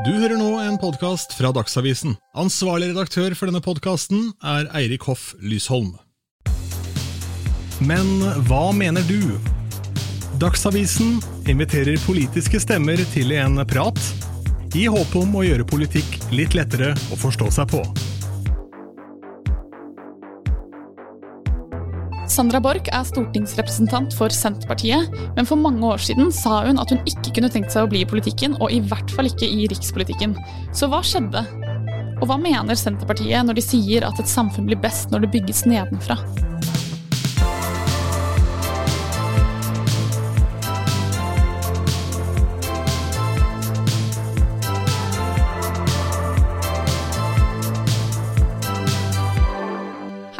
Du hører nå en podkast fra Dagsavisen. Ansvarlig redaktør for denne podkasten er Eirik Hoff Lysholm. Men hva mener du? Dagsavisen inviterer politiske stemmer til en prat, i håp om å gjøre politikk litt lettere å forstå seg på. Sandra Borch er stortingsrepresentant for Senterpartiet, men for mange år siden sa hun at hun ikke kunne tenkt seg å bli i politikken, og i hvert fall ikke i rikspolitikken. Så hva skjedde? Og hva mener Senterpartiet når de sier at et samfunn blir best når det bygges nedenfra?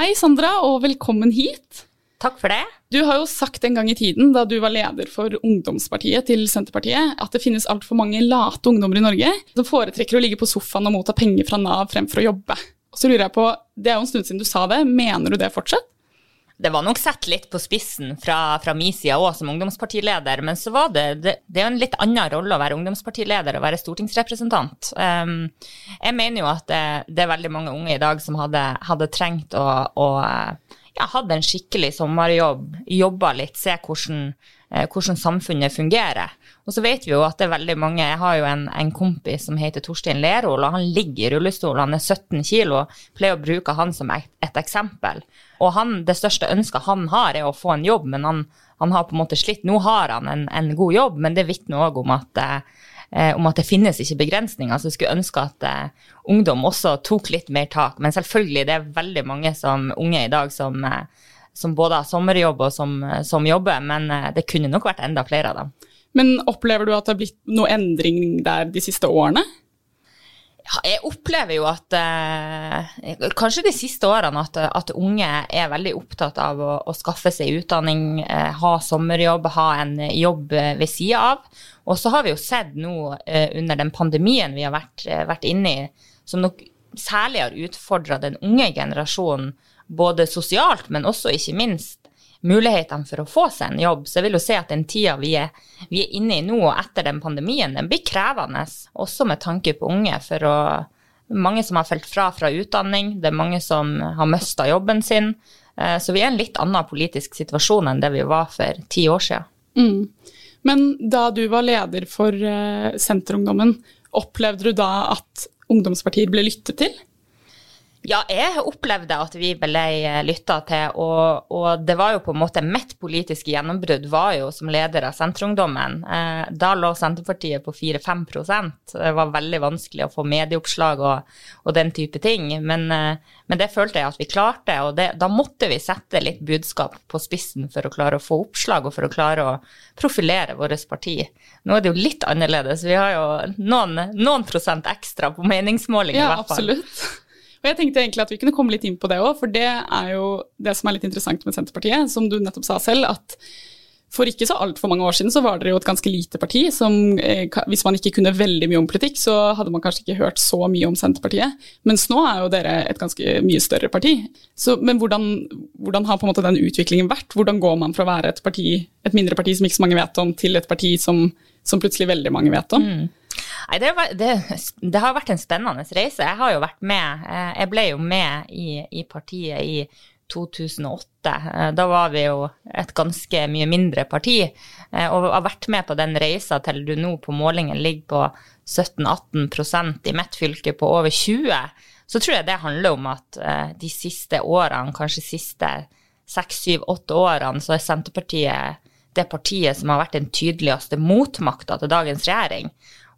Hei, Sandra, og velkommen hit. Takk for det. Du har jo sagt en gang i tiden, da du var leder for ungdomspartiet til Senterpartiet, at det finnes altfor mange late ungdommer i Norge som foretrekker å ligge på sofaen og motta penger fra Nav fremfor å jobbe. Og så lurer jeg på, Det er jo en stund siden du sa det, mener du det fortsatt? Det var nok sett litt på spissen fra, fra min side òg, som ungdomspartileder. Men så var det, det, det er jo en litt annen rolle å være ungdomspartileder og være stortingsrepresentant. Um, jeg mener jo at det, det, er veldig mange unge i dag som hadde, hadde trengt å, å ja, hatt en skikkelig sommerjobb, jobba litt, se hvordan, eh, hvordan, samfunnet fungerer. Og så vet vi jo at det er veldig mange Jeg har jo en, en kompis som heter Torstein Lerol, og han ligger i rullestol, han er 17 kilo. Pleier å bruke han som et, et eksempel. Og han, det største ønsket han har, er å få en jobb, men han, han har på en måte slitt. Nå har han en, en god jobb, men det vitner òg om at eh, om at det finnes ikke begrensninger. Så jeg skulle ønske at eh, ungdom også tok litt mer tak. Men selvfølgelig, det er veldig mange som unge i dag som, eh, som både har sommerjobb og som, som, jobber, men eh, det kunne nok vært enda flere av dem. Men opplever du at det har blitt noe endring der de siste årene? Jeg opplever jo at eh, kanskje de siste årene at, at, unge er veldig opptatt av å, å skaffe seg utdanning, eh, ha sommerjobb, ha en jobb ved sida av. Og så har vi jo sett nå eh, under den pandemien vi har vært, eh, vært inne i, som nok særlig har utfordra den unge generasjonen både sosialt, men også ikke minst mulighetene for å få seg en jobb. Så jeg vil jo se at den tida vi er, vi er inne i nå og etter den pandemien, den blir krevende, også med tanke på unge. for å mange som har falt fra fra utdanning, det er mange som har mista jobben sin. Eh, så vi er i en litt annen politisk situasjon enn det vi var for ti år siden. Mm. Men da du var leder for uh, Senterungdommen, opplevde du da at ungdomspartier ble lyttet til? Ja, jeg opplevde at vi ble lytta til, og, og, det var jo på en måte mitt politiske gjennombrudd var jo som leder av Senterungdommen. Eh, da lå Senterpartiet på 4-5% Det var veldig vanskelig å få medieoppslag og, og den type ting. Men, eh, men, det følte jeg at vi klarte, og det, da måtte vi sette litt budskap på spissen for å klare å få oppslag og for å klare å profilere vårt parti. Nå er det jo litt annerledes. Vi har jo noen, noen prosent ekstra på meningsmåling ja, i hvert fall. Absolutt. Og jeg tenkte egentlig at vi kunne komme litt inn på det òg, for det er jo det som er litt interessant med Senterpartiet, som du nettopp sa selv, at for ikke så altfor mange år siden så var dere jo et ganske lite parti som eh, Hvis man ikke kunne veldig mye om politikk, så hadde man kanskje ikke hørt så mye om Senterpartiet. Mens nå er jo dere et ganske mye større parti. Så, men hvordan, hvordan, har på en måte den utviklingen vært? Hvordan går man fra å være et, parti, et mindre parti som ikke så mange vet om, til et parti som, som plutselig veldig mange vet om? Mm. Nei, det, det, det, har vært en spennende reise. Jeg har jo vært med. Eh, jeg ble jo med i, i partiet i 2008. Eh, da var vi jo et ganske mye mindre parti, eh, og har vært med på den reisa til du nå på målingen ligger på 17-18% i mitt fylke på over 20 så tror jeg det handler om at de siste årene, kanskje siste seks, syv, åtte årene, så er Senterpartiet det partiet som har vært den tydeligste motmakta til dagens regjering.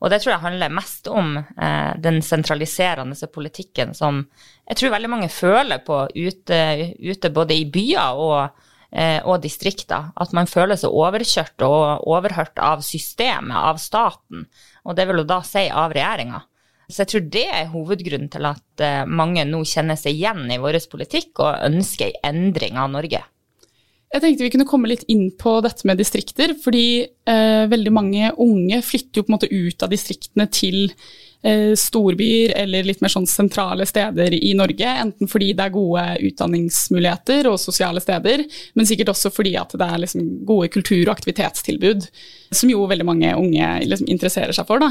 Og det tror jeg handler mest om eh, den sentraliserende politikken som jeg tror veldig mange føler på ute, ute både i byer og, eh, og distrikter. At man føler seg overkjørt og overhørt av systemet, av staten. Og det vil jo da si av regjeringa. Så jeg tror det er hovedgrunnen til at eh, mange nå kjenner seg igjen i vår politikk og ønsker en endring av Norge. Jeg tenkte vi kunne komme litt inn på dette med distrikter, fordi eh, veldig mange unge flytter jo på en måte ut av distriktene til eh, storbyer eller litt mer sånn sentrale steder i Norge. Enten fordi det er gode utdanningsmuligheter og sosiale steder, men sikkert også fordi at det er liksom gode kultur- og aktivitetstilbud, som jo veldig mange unge liksom interesserer seg for.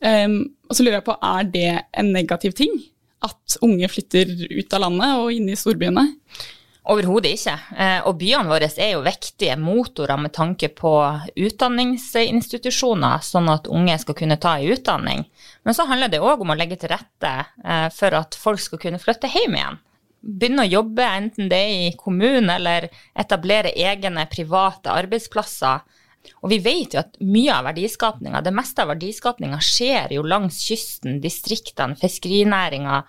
Um, Og så lurer jeg på, er det en negativ ting? At unge flytter ut av landet og inn i storbyene? Overhodet ikke. Eh, og byene våre er jo viktige motorer med tanke på utdanningsinstitusjoner, sånn at unge skal kunne ta en utdanning. Men så handler det òg om å legge til rette eh, for at folk skal kunne flytte hjem igjen. Begynne å jobbe, enten det er i kommunen eller etablere egne private arbeidsplasser. Og vi vet jo at mye av verdiskapninga, det meste av verdiskapninga skjer jo langs kysten, distriktene, fiskerinæringa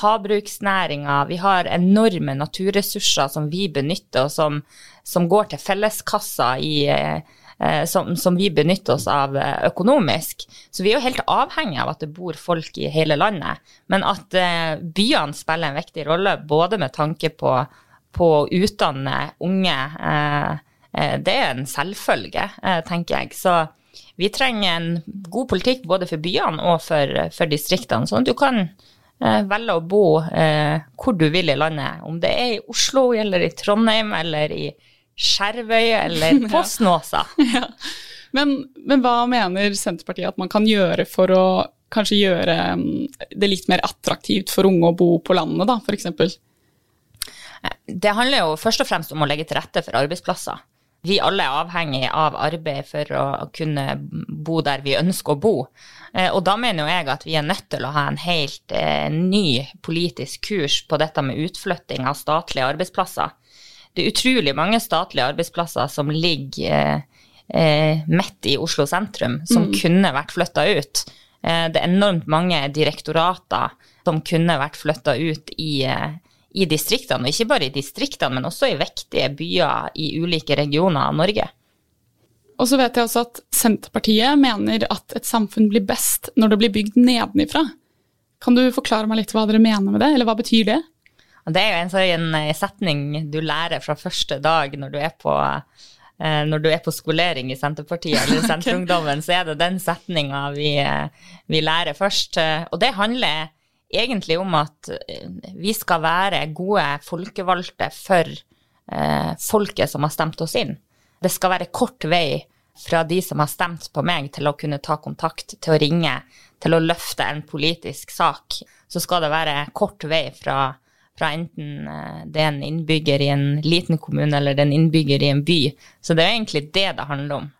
havbruksnæringa. Vi har enorme naturressurser som vi benytter, og som, som går til felleskassa i eh, som, som, vi benytter oss av eh, økonomisk. Så vi er jo helt avhengig av at det bor folk i hele landet. Men at eh, byene spiller en viktig rolle, både med tanke på, på å utdanne unge, det er en selvfølge, tenker jeg. Så vi trenger en god politikk både for byene og for, for distriktene, sånn at du kan eh, velge å bo eh, hvor du vil i landet. Om det er i Oslo eller i Trondheim eller i Skjervøy eller på Snåsa. ja. men, men, hva mener Senterpartiet at man kan gjøre for å kanskje gjøre mm, det litt mer attraktivt for unge å bo på landet, da, f.eks.? Det handler jo først og fremst om å legge til rette for arbeidsplasser vi alle er avhengig av arbeid for å kunne bo der vi ønsker å bo. Eh, og da mener jo jeg at vi er nødt til å ha en helt eh, ny politisk kurs på dette med utflytting av statlige arbeidsplasser. Det er utrolig mange statlige arbeidsplasser som ligger eh, midt i Oslo sentrum, som mm. kunne vært flytta ut. Det er enormt mange direktorater som kunne vært flytta ut i i distriktene, og ikke bare i distriktene, men også i vektige byer i ulike regioner av Norge. Og så vet jeg også at Senterpartiet mener at et samfunn blir best når det blir bygd nedenifra. Kan du forklare meg litt hva dere mener med det, eller hva betyr det? Det er jo en sånn eh, setning du lærer fra første dag når du er på, eh, når du er på skolering i Senterpartiet eller Senterungdommen, så er det den setninga vi, eh, vi lærer først. Og det handler egentlig om at eh, vi skal være gode folkevalgte for eh, folket som har stemt oss inn. Det skal være kort vei fra de som har stemt på meg, til å kunne ta kontakt, til å ringe, til å løfte en politisk sak. Så skal det være kort vei fra, fra enten eh, det er en innbygger i en liten kommune eller det er en innbygger i en by. Så det er egentlig det det handler om.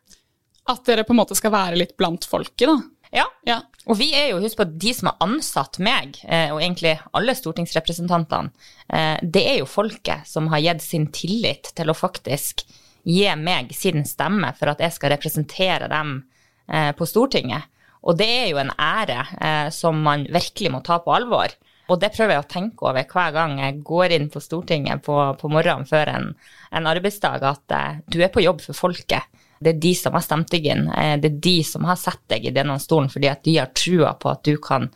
At dere på en måte skal være litt blant folket, da? Ja. ja. Og vi er jo, husk på, de som har ansatt meg, eh, og egentlig alle stortingsrepresentantene, eh, det er jo folket som har gitt sin tillit til å faktisk gi meg sin stemme for at jeg skal representere dem eh, på Stortinget. Og det er jo en ære som man virkelig må ta på alvor. Og det prøver jeg å tenke over hver gang jeg går inn på Stortinget på, på morgenen før en, en arbeidsdag, at du er på jobb for folket. Det er de som har stemt deg inn. Eh, det er de som har sett deg i denne stolen fordi at de har trua på at du kan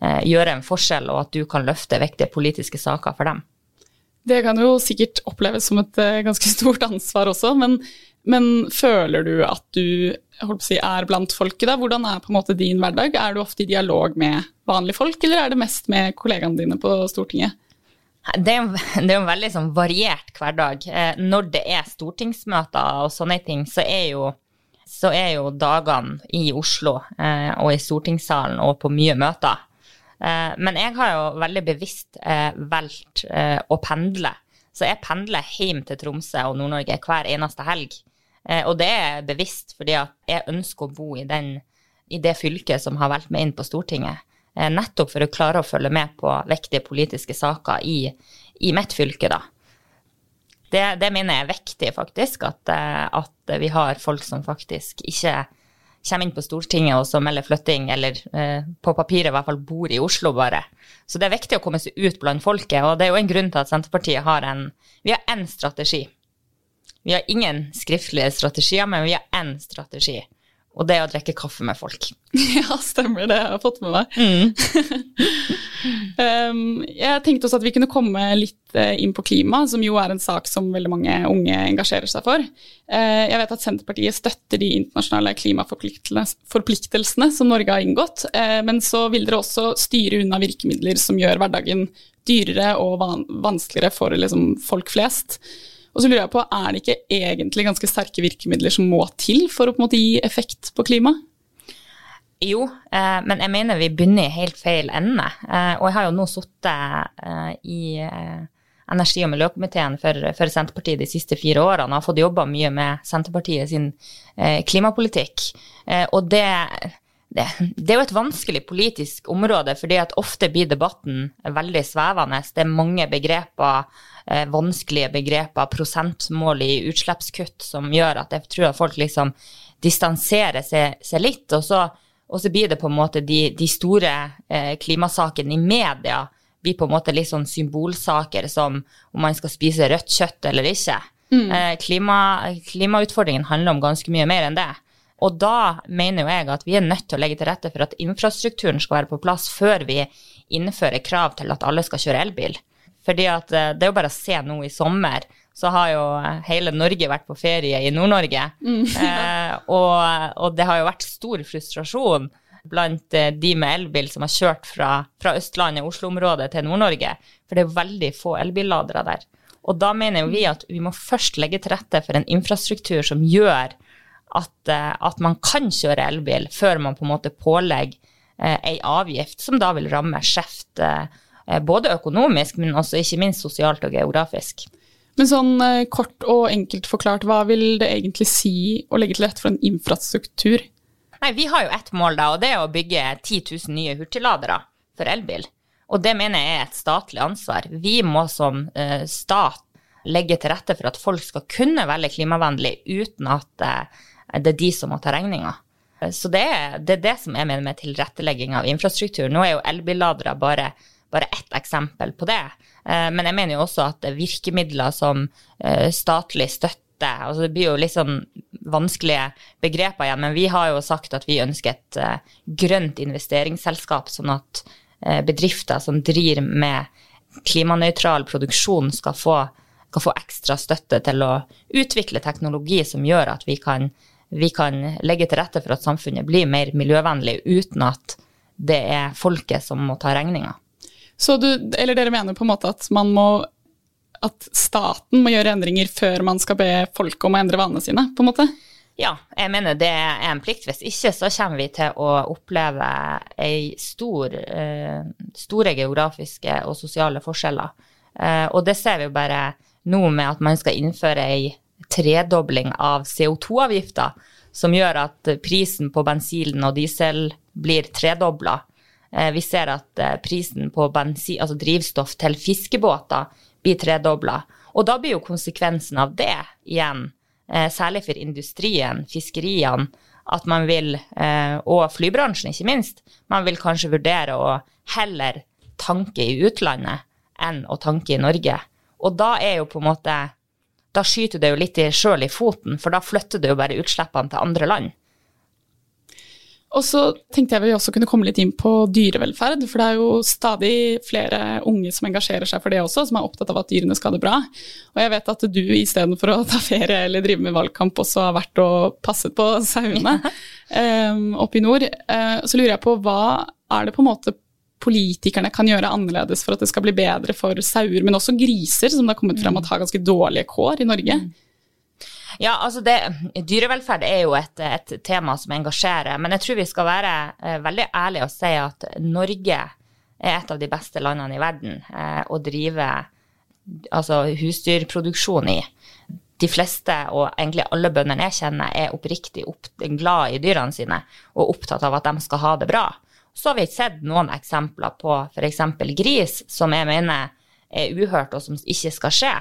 eh, gjøre en forskjell, og at du kan løfte viktige politiske saker for dem. Det kan jo sikkert oppleves som et eh, ganske stort ansvar også, men, men føler du at du si, er blant folket? da? Hvordan er på en måte din hverdag? Er du ofte i dialog med vanlige folk, eller er det mest med kollegaene dine på Stortinget? Det er, en, det er en veldig sånn variert hverdag. Eh, når det er stortingsmøter og sånne ting, så er jo, så er jo dagene i Oslo eh, og i stortingssalen og på mye møter. Eh, men jeg har jo veldig bevisst valgt å pendle. Så jeg pendler hjem til Tromsø og Nord-Norge hver eneste helg. Og det er bevisst fordi at jeg ønsker å bo i, den, i det fylket som har valgt meg inn på Stortinget. Eh, nettopp for å klare å følge med på viktige politiske saker i, i mitt fylke, da. Det, det, mener jeg er viktig, faktisk, at, eh, at, vi har folk som faktisk ikke kommer inn på Stortinget og som melder flytting, eller eh, på papiret i hvert fall bor i Oslo, bare. Så det er viktig å komme seg ut blant folket, og det er jo en grunn til at Senterpartiet har en Vi har én strategi. Vi har ingen skriftlige strategier, men vi har én strategi og det å drikke kaffe med folk. Ja, stemmer det. Jeg har fått med meg. Mm. um, jeg tenkte også at vi kunne komme litt uh, inn på klima, som jo er en sak som veldig mange unge engasjerer seg for. Uh, jeg vet at Senterpartiet støtter de internasjonale klimaforpliktelsene som Norge har inngått, uh, men så vil dere også styre unna virkemidler som gjør hverdagen dyrere og van vanskeligere for liksom, folk flest. Og så lurer jeg på, Er det ikke egentlig ganske sterke virkemidler som må til for å på en måte gi effekt på klima? Jo, eh, men jeg mener vi begynner i helt feil ende. Eh, og jeg har jo nå sittet eh, i eh, energi- og miljøkomiteen for, for, Senterpartiet de siste fire årene og har fått jobba mye med Senterpartiet sin eh, klimapolitikk. Eh, og det, det, det, er jo et vanskelig politisk område, fordi at ofte blir debatten veldig svevende. Det er mange begreper, eh, vanskelige begreper, prosentmål i utslippskutt, som gjør at jeg tror at folk liksom distanserer seg, seg litt. og så og så blir det på en måte de, de store eh, klimasakene i media blir på en måte litt sånn symbolsaker som om man skal spise rødt kjøtt eller ikke. Mm. Eh, klima, klimautfordringen handler om ganske mye mer enn det. Og da mener jo jeg at vi er nødt til å legge til rette for at infrastrukturen skal være på plass før vi innfører krav til at alle skal kjøre elbil. Fordi at eh, det er jo bare å se nå i sommer, så har jo hele Norge vært på ferie i Nord-Norge. Mm. eh, og, og, det har jo vært stor frustrasjon blant eh, de med elbil som har kjørt fra, fra Østlandet, Oslo-området til Nord-Norge. For det er veldig få elbilladere der. Og da mener jo vi at vi må først legge til rette for en infrastruktur som gjør at, eh, at man kan kjøre elbil, før man på en måte pålegger eh, ei avgift som da vil ramme skjevt. Eh, både økonomisk, men også ikke minst sosialt og geografisk. Men sånn eh, kort og enkelt forklart, hva vil det egentlig si å legge til rette for en infrastruktur? Nei, Vi har jo ett mål, da, og det er å bygge 10 000 nye hurtigladere for elbil. Og det mener jeg er et statlig ansvar. Vi må som uh, stat legge til rette for at folk skal kunne velge klimavennlig uten at det er de som må ta regninga. Så det er, det er, det som jeg mener med tilrettelegging av infrastruktur. Nå er jo elbilladere bare, bare ett eksempel på det. Uh, men jeg mener jo også at virkemidler som statlig støtte altså Det blir jo litt sånn vanskelige begreper igjen, men vi har jo sagt at vi ønsker et uh, grønt investeringsselskap, sånn at bedrifter som driver med klimanøytral produksjon, skal få, skal få, ekstra støtte til å utvikle teknologi som gjør at vi kan, vi kan legge til rette for at samfunnet blir mer miljøvennlig, uten at det er folket som må ta regninga. Så du, eller dere mener på en måte at man må at staten må gjøre endringer før man skal be folk om å endre vanene sine, på en måte? Ja, jeg mener det er en plikt. Hvis ikke så kommer vi til å oppleve stor, eh, store geografiske og sosiale forskjeller. Eh, og det ser vi jo bare nå med at man skal innføre ei tredobling av CO2-avgifter, som gjør at prisen på bensin og diesel blir tredobla. Eh, vi ser at prisen på bensin, altså drivstoff til fiskebåter blir tredobla. Og da blir jo konsekvensen av det igjen, eh, særlig for industrien, fiskeriene, at man vil, eh, og flybransjen ikke minst, man vil kanskje vurdere å heller tanke i utlandet enn å tanke i Norge. Og da er jo på en måte Da skyter det jo litt sjøl i foten, for da flytter det jo bare utslippene til andre land. Og så tenkte jeg vi også kunne komme litt inn på dyrevelferd, for det er jo stadig flere unge som engasjerer seg for det også, som er opptatt av at dyrene skal ha det bra. Og jeg vet at du istedenfor å ta ferie eller drive med valgkamp, også har vært og passet på sauene um, oppe i nord. Uh, så lurer jeg på hva er det på en måte politikerne kan gjøre annerledes for at det skal bli bedre for sauer, men også griser, som det har kommet frem at har ganske dårlige kår i Norge? Mm. Ja, altså det, Dyrevelferd er jo et, et, tema som engasjerer, men jeg tror vi skal være eh, veldig ærlige og si at Norge er et av de beste landene i verden eh, å drive altså, husdyrproduksjon i. De fleste, og egentlig alle bøndene jeg kjenner, er oppriktig opp, glad i dyrene sine og opptatt av at de skal ha det bra. Så har vi sett noen eksempler på f.eks. gris, som jeg mener er uhørt og som ikke skal skje.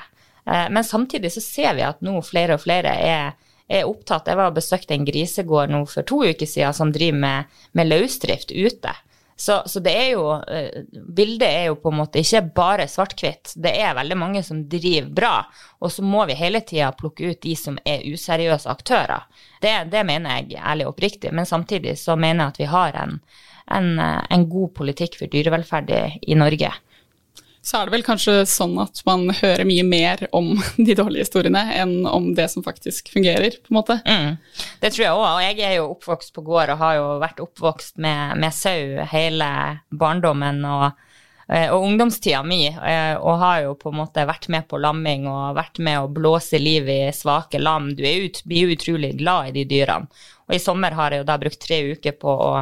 Eh, men samtidig så ser vi at nå flere og flere er, er opptatt. Jeg var og besøkte en grisegård nå for to uker siden som driver med, med løsdrift ute. Så, så, det er jo eh, Bildet er jo på en måte ikke bare svart-hvitt. Det er veldig mange som driver bra. Og så må vi hele tida plukke ut de som er useriøse aktører. Det, det mener jeg ærlig og oppriktig. Men samtidig så mener jeg at vi har en, en, en god politikk for dyrevelferd i Norge så er det vel kanskje sånn at man hører mye mer om de dårlige historiene enn om det som faktisk fungerer, på en måte. Mm. Det tror jeg òg, og jeg er jo oppvokst på gård og har jo vært oppvokst med, med sau hele barndommen og, eh, og ungdomstida mi, eh, og har jo på en måte vært med på lamming og vært med å blåse liv i svake lam. Du ut, blir jo utrolig glad i de dyrene. Og i sommer har jeg jo da brukt tre uker på å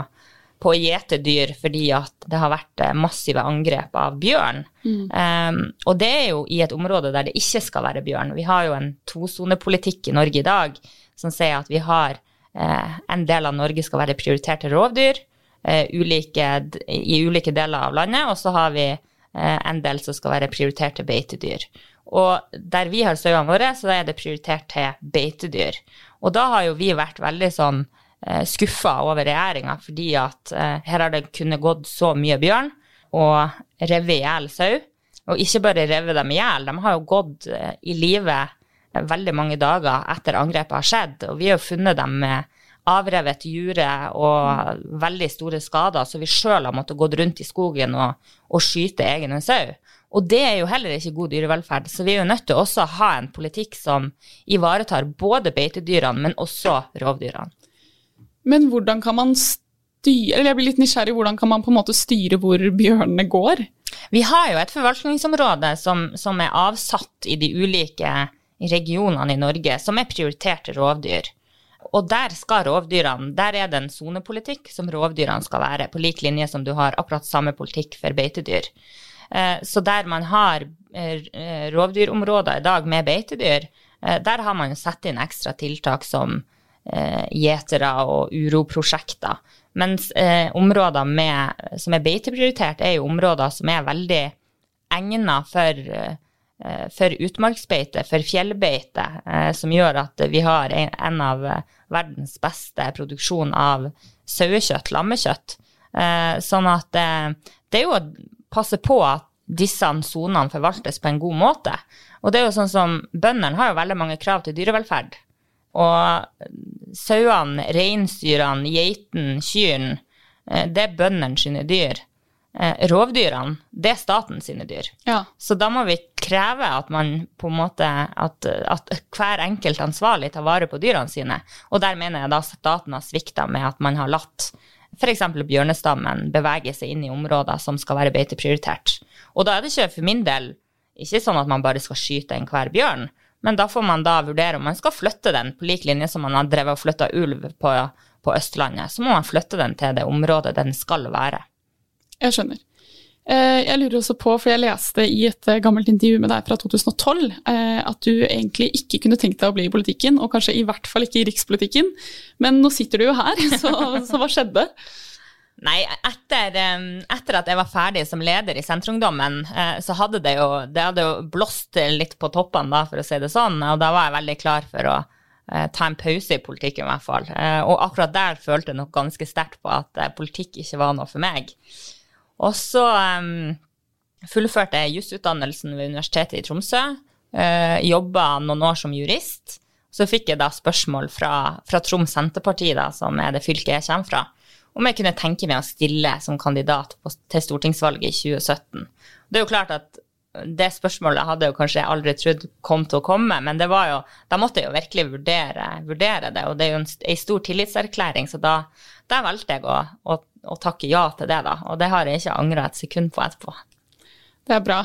på å gjete dyr fordi at det har vært eh, massive angrep av bjørn. Mm. Um, og det er jo i et område der det ikke skal være bjørn. Vi har jo en tosonepolitikk i Norge i dag som sier at vi har uh, en del av Norge skal være prioritert til rovdyr uh, ulike, i ulike deler av landet, og så har vi uh, en del som skal være prioritert til beitedyr. Og der vi har sauene våre, så er det prioritert til beitedyr. Og da har jo vi vært veldig sånn eh, skuffa over regjeringa, fordi at eh, her har det kunnet gått så mye bjørn og revet i hjel sau. Og ikke bare revet dem i hjel, de har jo gått eh, i live eh, veldig mange dager etter angrepet har skjedd. Og vi har jo funnet dem med avrevet jure og veldig store skader, så vi sjøl har måttet gå rundt i skogen og, og skyte egne sau. Og det er jo heller ikke god dyrevelferd, så vi er jo nødt til også å ha en politikk som ivaretar både beitedyrene, men også rovdyrene. Men hvordan kan man styre eller jeg blir litt nysgjerrig, hvordan kan man på en måte styre hvor bjørnene går? Vi har jo et forvaltningsområde som, som er avsatt i de ulike regionene i Norge, som er prioritert til rovdyr. Og der skal rovdyrene, der er det en sonepolitikk som rovdyrene skal være, på lik linje som du har akkurat samme politikk for beitedyr. Eh, så der man har eh, rovdyrområder i dag med beitedyr, eh, der har man jo satt inn ekstra tiltak som gjetere og uroprosjekter. Mens eh, områder med, som er beiteprioritert, er jo områder som er veldig egnet for, eh, for utmarksbeite, for fjellbeite, eh, som gjør at vi har en, av verdens beste produksjon av sauekjøtt, lammekjøtt. Eh, sånn at eh, det er jo å passe på at disse sonene forvaltes på en god måte. Og det er jo sånn som Bøndene har jo veldig mange krav til dyrevelferd. Og sauene, reinsdyrene, geitene, kyrne, eh, det er bøndene sine dyr. Eh, rovdyrene, det er staten sine dyr. Ja. Så da må vi kreve at man på en måte at, at, hver enkelt ansvarlig tar vare på dyrene sine. Og der mener jeg da staten har svikta med at man har latt f.eks. bjørnestammen bevege seg inn i områder som skal være beiteprioritert. Og da er det ikke for min del ikke sånn at man bare skal skyte enhver bjørn, men da får man da vurdere om man skal flytte den, på lik linje som man har drevet og flytta ulv på, på, Østlandet. Så må man flytte den til det området den skal være. Jeg skjønner. Eh, jeg lurer også på, for jeg leste i et eh, gammelt intervju med deg fra 2012, eh, at du egentlig ikke kunne tenkt deg å bli i politikken, og kanskje i hvert fall ikke i rikspolitikken. Men nå sitter du jo her, så, så hva skjedde? Nei, etter, etter, at jeg var ferdig som leder i Senterungdommen, eh, så hadde det jo, det hadde jo blåst litt på toppene, da, for å si det sånn. Og da var jeg veldig klar for å eh, ta en pause i politikken, i hvert fall. Eh, og akkurat der følte jeg nok ganske sterkt på at politikk ikke var noe for meg. Og så um, fullførte jeg jusutdannelsen ved Universitetet i Tromsø. Uh, Jobba noen år som jurist. Så fikk jeg da spørsmål fra, fra Troms Senterparti, da, som er det fylket jeg kommer fra om jeg kunne tenke meg å stille som kandidat på, til stortingsvalget i 2017. Det er jo klart at det spørsmålet hadde jeg kanskje aldri trodd kom til å komme, men det var jo, da måtte jeg jo virkelig vurdere, vurdere det. Og det er jo en stor tillitserklæring, så da, da valgte jeg å, å, å, takke ja til det, da. Og det har jeg ikke angra et sekund på etterpå. Det er bra.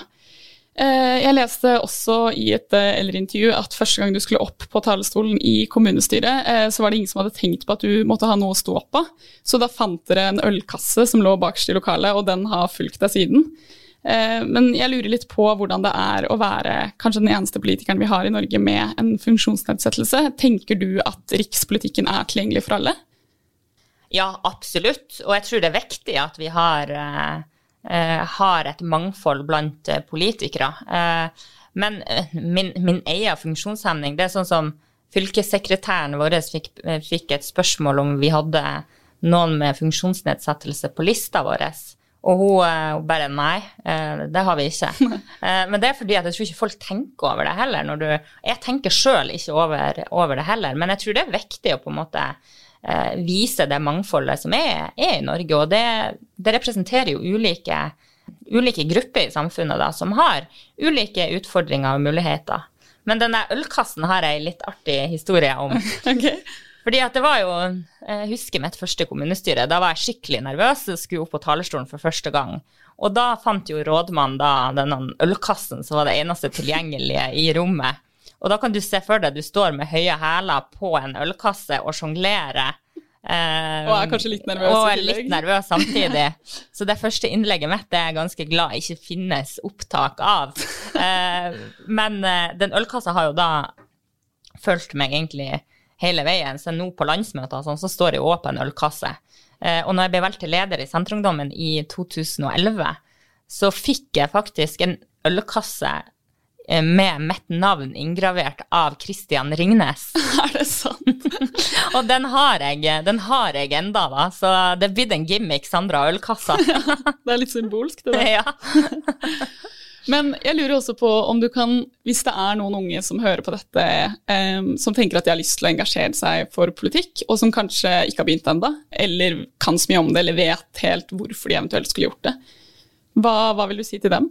Eh, jeg leste også i et eh, eldreintervju at første gang du skulle opp på talerstolen i kommunestyret, eh, så var det ingen som hadde tenkt på at du måtte ha noe å stå på. Så da fant dere en ølkasse som lå bakerst i lokalet, og den har fulgt deg siden. Men jeg lurer litt på hvordan det er å være kanskje den eneste politikeren vi har i Norge med en funksjonsnedsettelse. Tenker du at rikspolitikken er tilgjengelig for alle? Ja, absolutt. Og jeg tror det er viktig at vi har har et mangfold blant eh, politikere. Eh, men min, min egen funksjonshemning, det er sånn som fylkessekretæren vår fikk, fikk, et spørsmål om vi hadde noen med funksjonsnedsettelse på lista vår. Og hun bare nei, det har vi ikke. Men det er fordi at jeg tror ikke folk tenker over det heller. Du, jeg tenker sjøl ikke over, over, det heller, men jeg tror det er viktig å på en måte eh, vise det mangfoldet som er, er i Norge. Og det, det representerer jo ulike, ulike, grupper i samfunnet da, som har ulike utfordringer og muligheter. Men denne ølkassen har jeg en litt artig historie om. okay. Fordi at det var jo, Jeg husker mitt første kommunestyre. Da var jeg skikkelig nervøs og skulle opp på talerstolen for første gang. Og da fant jo rådmannen da denne ølkassen som var det eneste tilgjengelige i rommet. Og da kan du se for deg du står med høye hæler på en ølkasse og sjonglerer Um, og er kanskje litt nervøs og er litt nervøs samtidig. Så det første innlegget mitt er jeg ganske glad ikke finnes opptak av. Uh, men uh, den ølkassa har jo da fulgt meg egentlig hele veien. Så nå på landsmøter sånn, så står det åpen ølkasse. og når jeg ble valgt til leder i Senterungdommen i 2011, så fikk jeg faktisk en ølkasse Eh, med mitt navn inngravert av Christian Ringnes. Er det sant? og den har jeg den har jeg enda, da, så det er blitt en gimmick, Sandra Ølkassa. ja, det er litt symbolsk, det der. Ja. Men jeg lurer også på om du kan, hvis det er noen unge som hører på dette, um, som tenker at de har lyst til å engasjere seg for politikk, og som kanskje ikke har begynt ennå, eller kan så mye om det, eller vet helt hvorfor de eventuelt skulle gjort det, hva, hva vil du si til dem?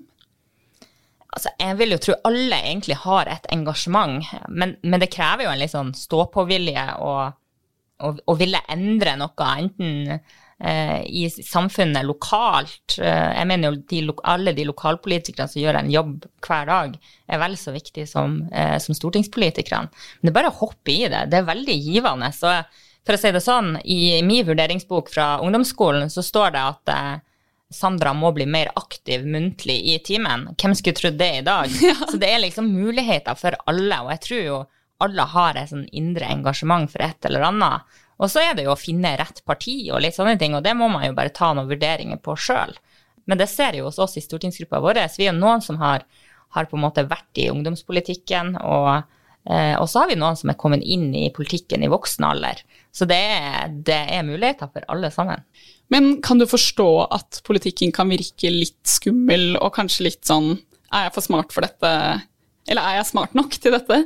Altså, jeg vil jo tro alle egentlig har et engasjement, men, men det krever jo en litt sånn stå-på-vilje å ville endre noe, enten eh, i samfunnet lokalt. Eh, jeg mener jo de, alle de lokalpolitikerne som gjør en jobb hver dag, er vel så viktig som, eh, som stortingspolitikerne. Men det er bare å hoppe i det. Det er veldig givende. Så for å si det sånn, i min vurderingsbok fra ungdomsskolen så står det at eh, Sandra må bli mer aktiv muntlig i timen. Hvem skulle trodd det i dag? Ja. Så det er liksom muligheter for alle, og jeg tror jo alle har et sånn indre engasjement for et eller annet. Og så er det jo å finne rett parti og litt sånne ting, og det må man jo bare ta noen vurderinger på sjøl. Men det ser jo hos oss i stortingsgruppa vår. Vi er noen som har, har, på en måte vært i ungdomspolitikken, og, eh, så har vi noen som er kommet inn i politikken i voksen alder. Så det er, det er muligheter for alle sammen. Men kan du forstå at politikken kan virke litt skummel og kanskje litt sånn Er jeg for smart for dette? Eller er jeg smart nok til dette?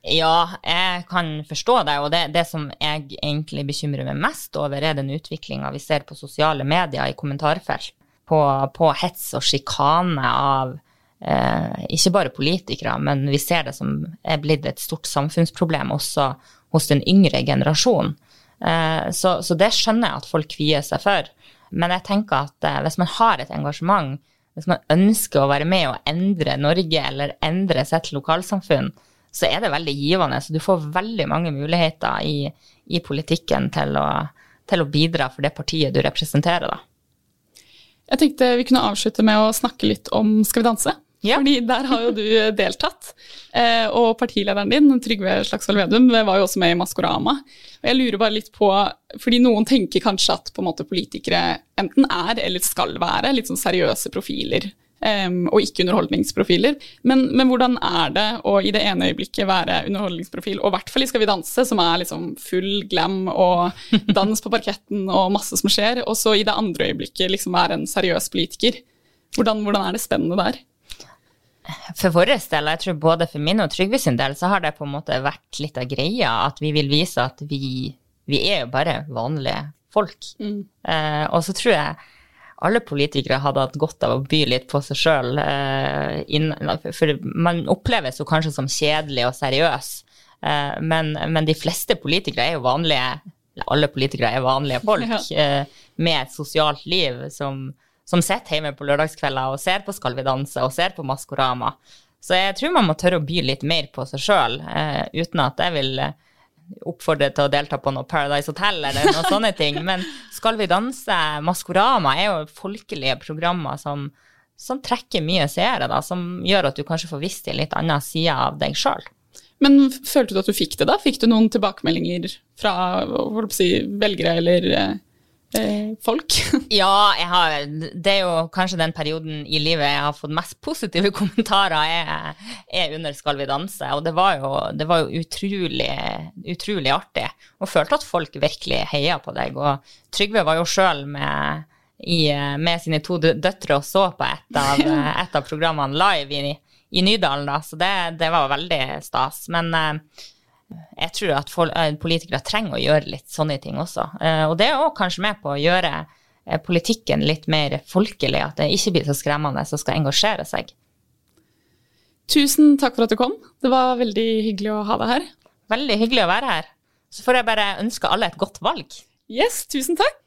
Ja, jeg kan forstå det. Og det, det som jeg egentlig bekymrer meg mest over, er den utviklinga vi ser på sosiale medier i kommentarfelt. På, på hets og sjikane av eh, ikke bare politikere, men vi ser det som er blitt et stort samfunnsproblem også hos den yngre generasjonen. Eh, så, så, det skjønner jeg at folk kvier seg for. Men jeg tenker at eh, hvis man har et engasjement, hvis man ønsker å være med og endre Norge eller endre sitt lokalsamfunn, så er det veldig givende. Så du får veldig mange muligheter i, i politikken til å, til å, bidra for det partiet du representerer, da. Jeg tenkte vi kunne avslutte med å snakke litt om Skal vi danse. Ja. Fordi der har jo du deltatt. Eh, og partilederen din, Trygve Slagsvold Vedum, var jo også med i Maskorama. Og jeg lurer bare litt på, fordi noen tenker kanskje at på en måte politikere enten er eller skal være litt sånn seriøse profiler. Um, og ikke underholdningsprofiler. Men, men, hvordan er det å i det ene øyeblikket være underholdningsprofil, og i hvert fall i Skal vi danse, som er liksom full glam og dans på parketten og masse som skjer, og så i det andre øyeblikket liksom være en seriøs politiker? Hvordan, hvordan er det spennende der? For vår del, og jeg tror både for min og Trygve sin del, så har det på en måte vært litt av greia at vi vil vise at vi, vi er jo bare vanlige folk. Mm. Eh, og så tror jeg alle politikere hadde hatt godt av å by litt på seg sjøl. Eh, for man oppleves jo kanskje som kjedelig og seriøs, eh, men, men, de fleste politikere er jo vanlige Alle politikere er vanlige folk ja. Eh, med et sosialt liv som som sitter hjemme på lørdagskvelder og ser på Skal vi danse og ser på Maskorama. Så jeg tror man må tørre å by litt mer på seg sjøl, eh, uten at jeg vil eh, oppfordre til å delta på noe Paradise Hotel eller noen sånne ting. Men Skal vi danse, Maskorama er jo folkelige programmer som, som trekker mye seere, da, som gjør at du kanskje får visst en litt annen side av deg sjøl. Men følte du at du fikk det, da? Fikk du noen tilbakemeldinger fra si, velgere eller eh, folk? ja, har, det er jo kanskje den perioden i livet jeg har fått mest positive kommentarer, er, er under Skal vi danse. Og det var jo, det var jo utrolig, utrolig artig. Og følte at folk virkelig heia på deg. Og Trygve var jo sjøl med, med, sine to døtre og så på et av, et av programmene live i, i Nydalen, da. Så det, det var veldig stas. Men eh, jeg tror at eh, politikere trenger å gjøre litt sånne ting også. Eh, og det er òg kanskje med på å gjøre eh, politikken litt mer folkelig, at det ikke blir så skremmende som skal engasjere seg. Tusen takk for at du kom. Det var veldig hyggelig å ha deg her. Veldig hyggelig å være her. Så får jeg bare ønske alle et godt valg. Yes, tusen takk.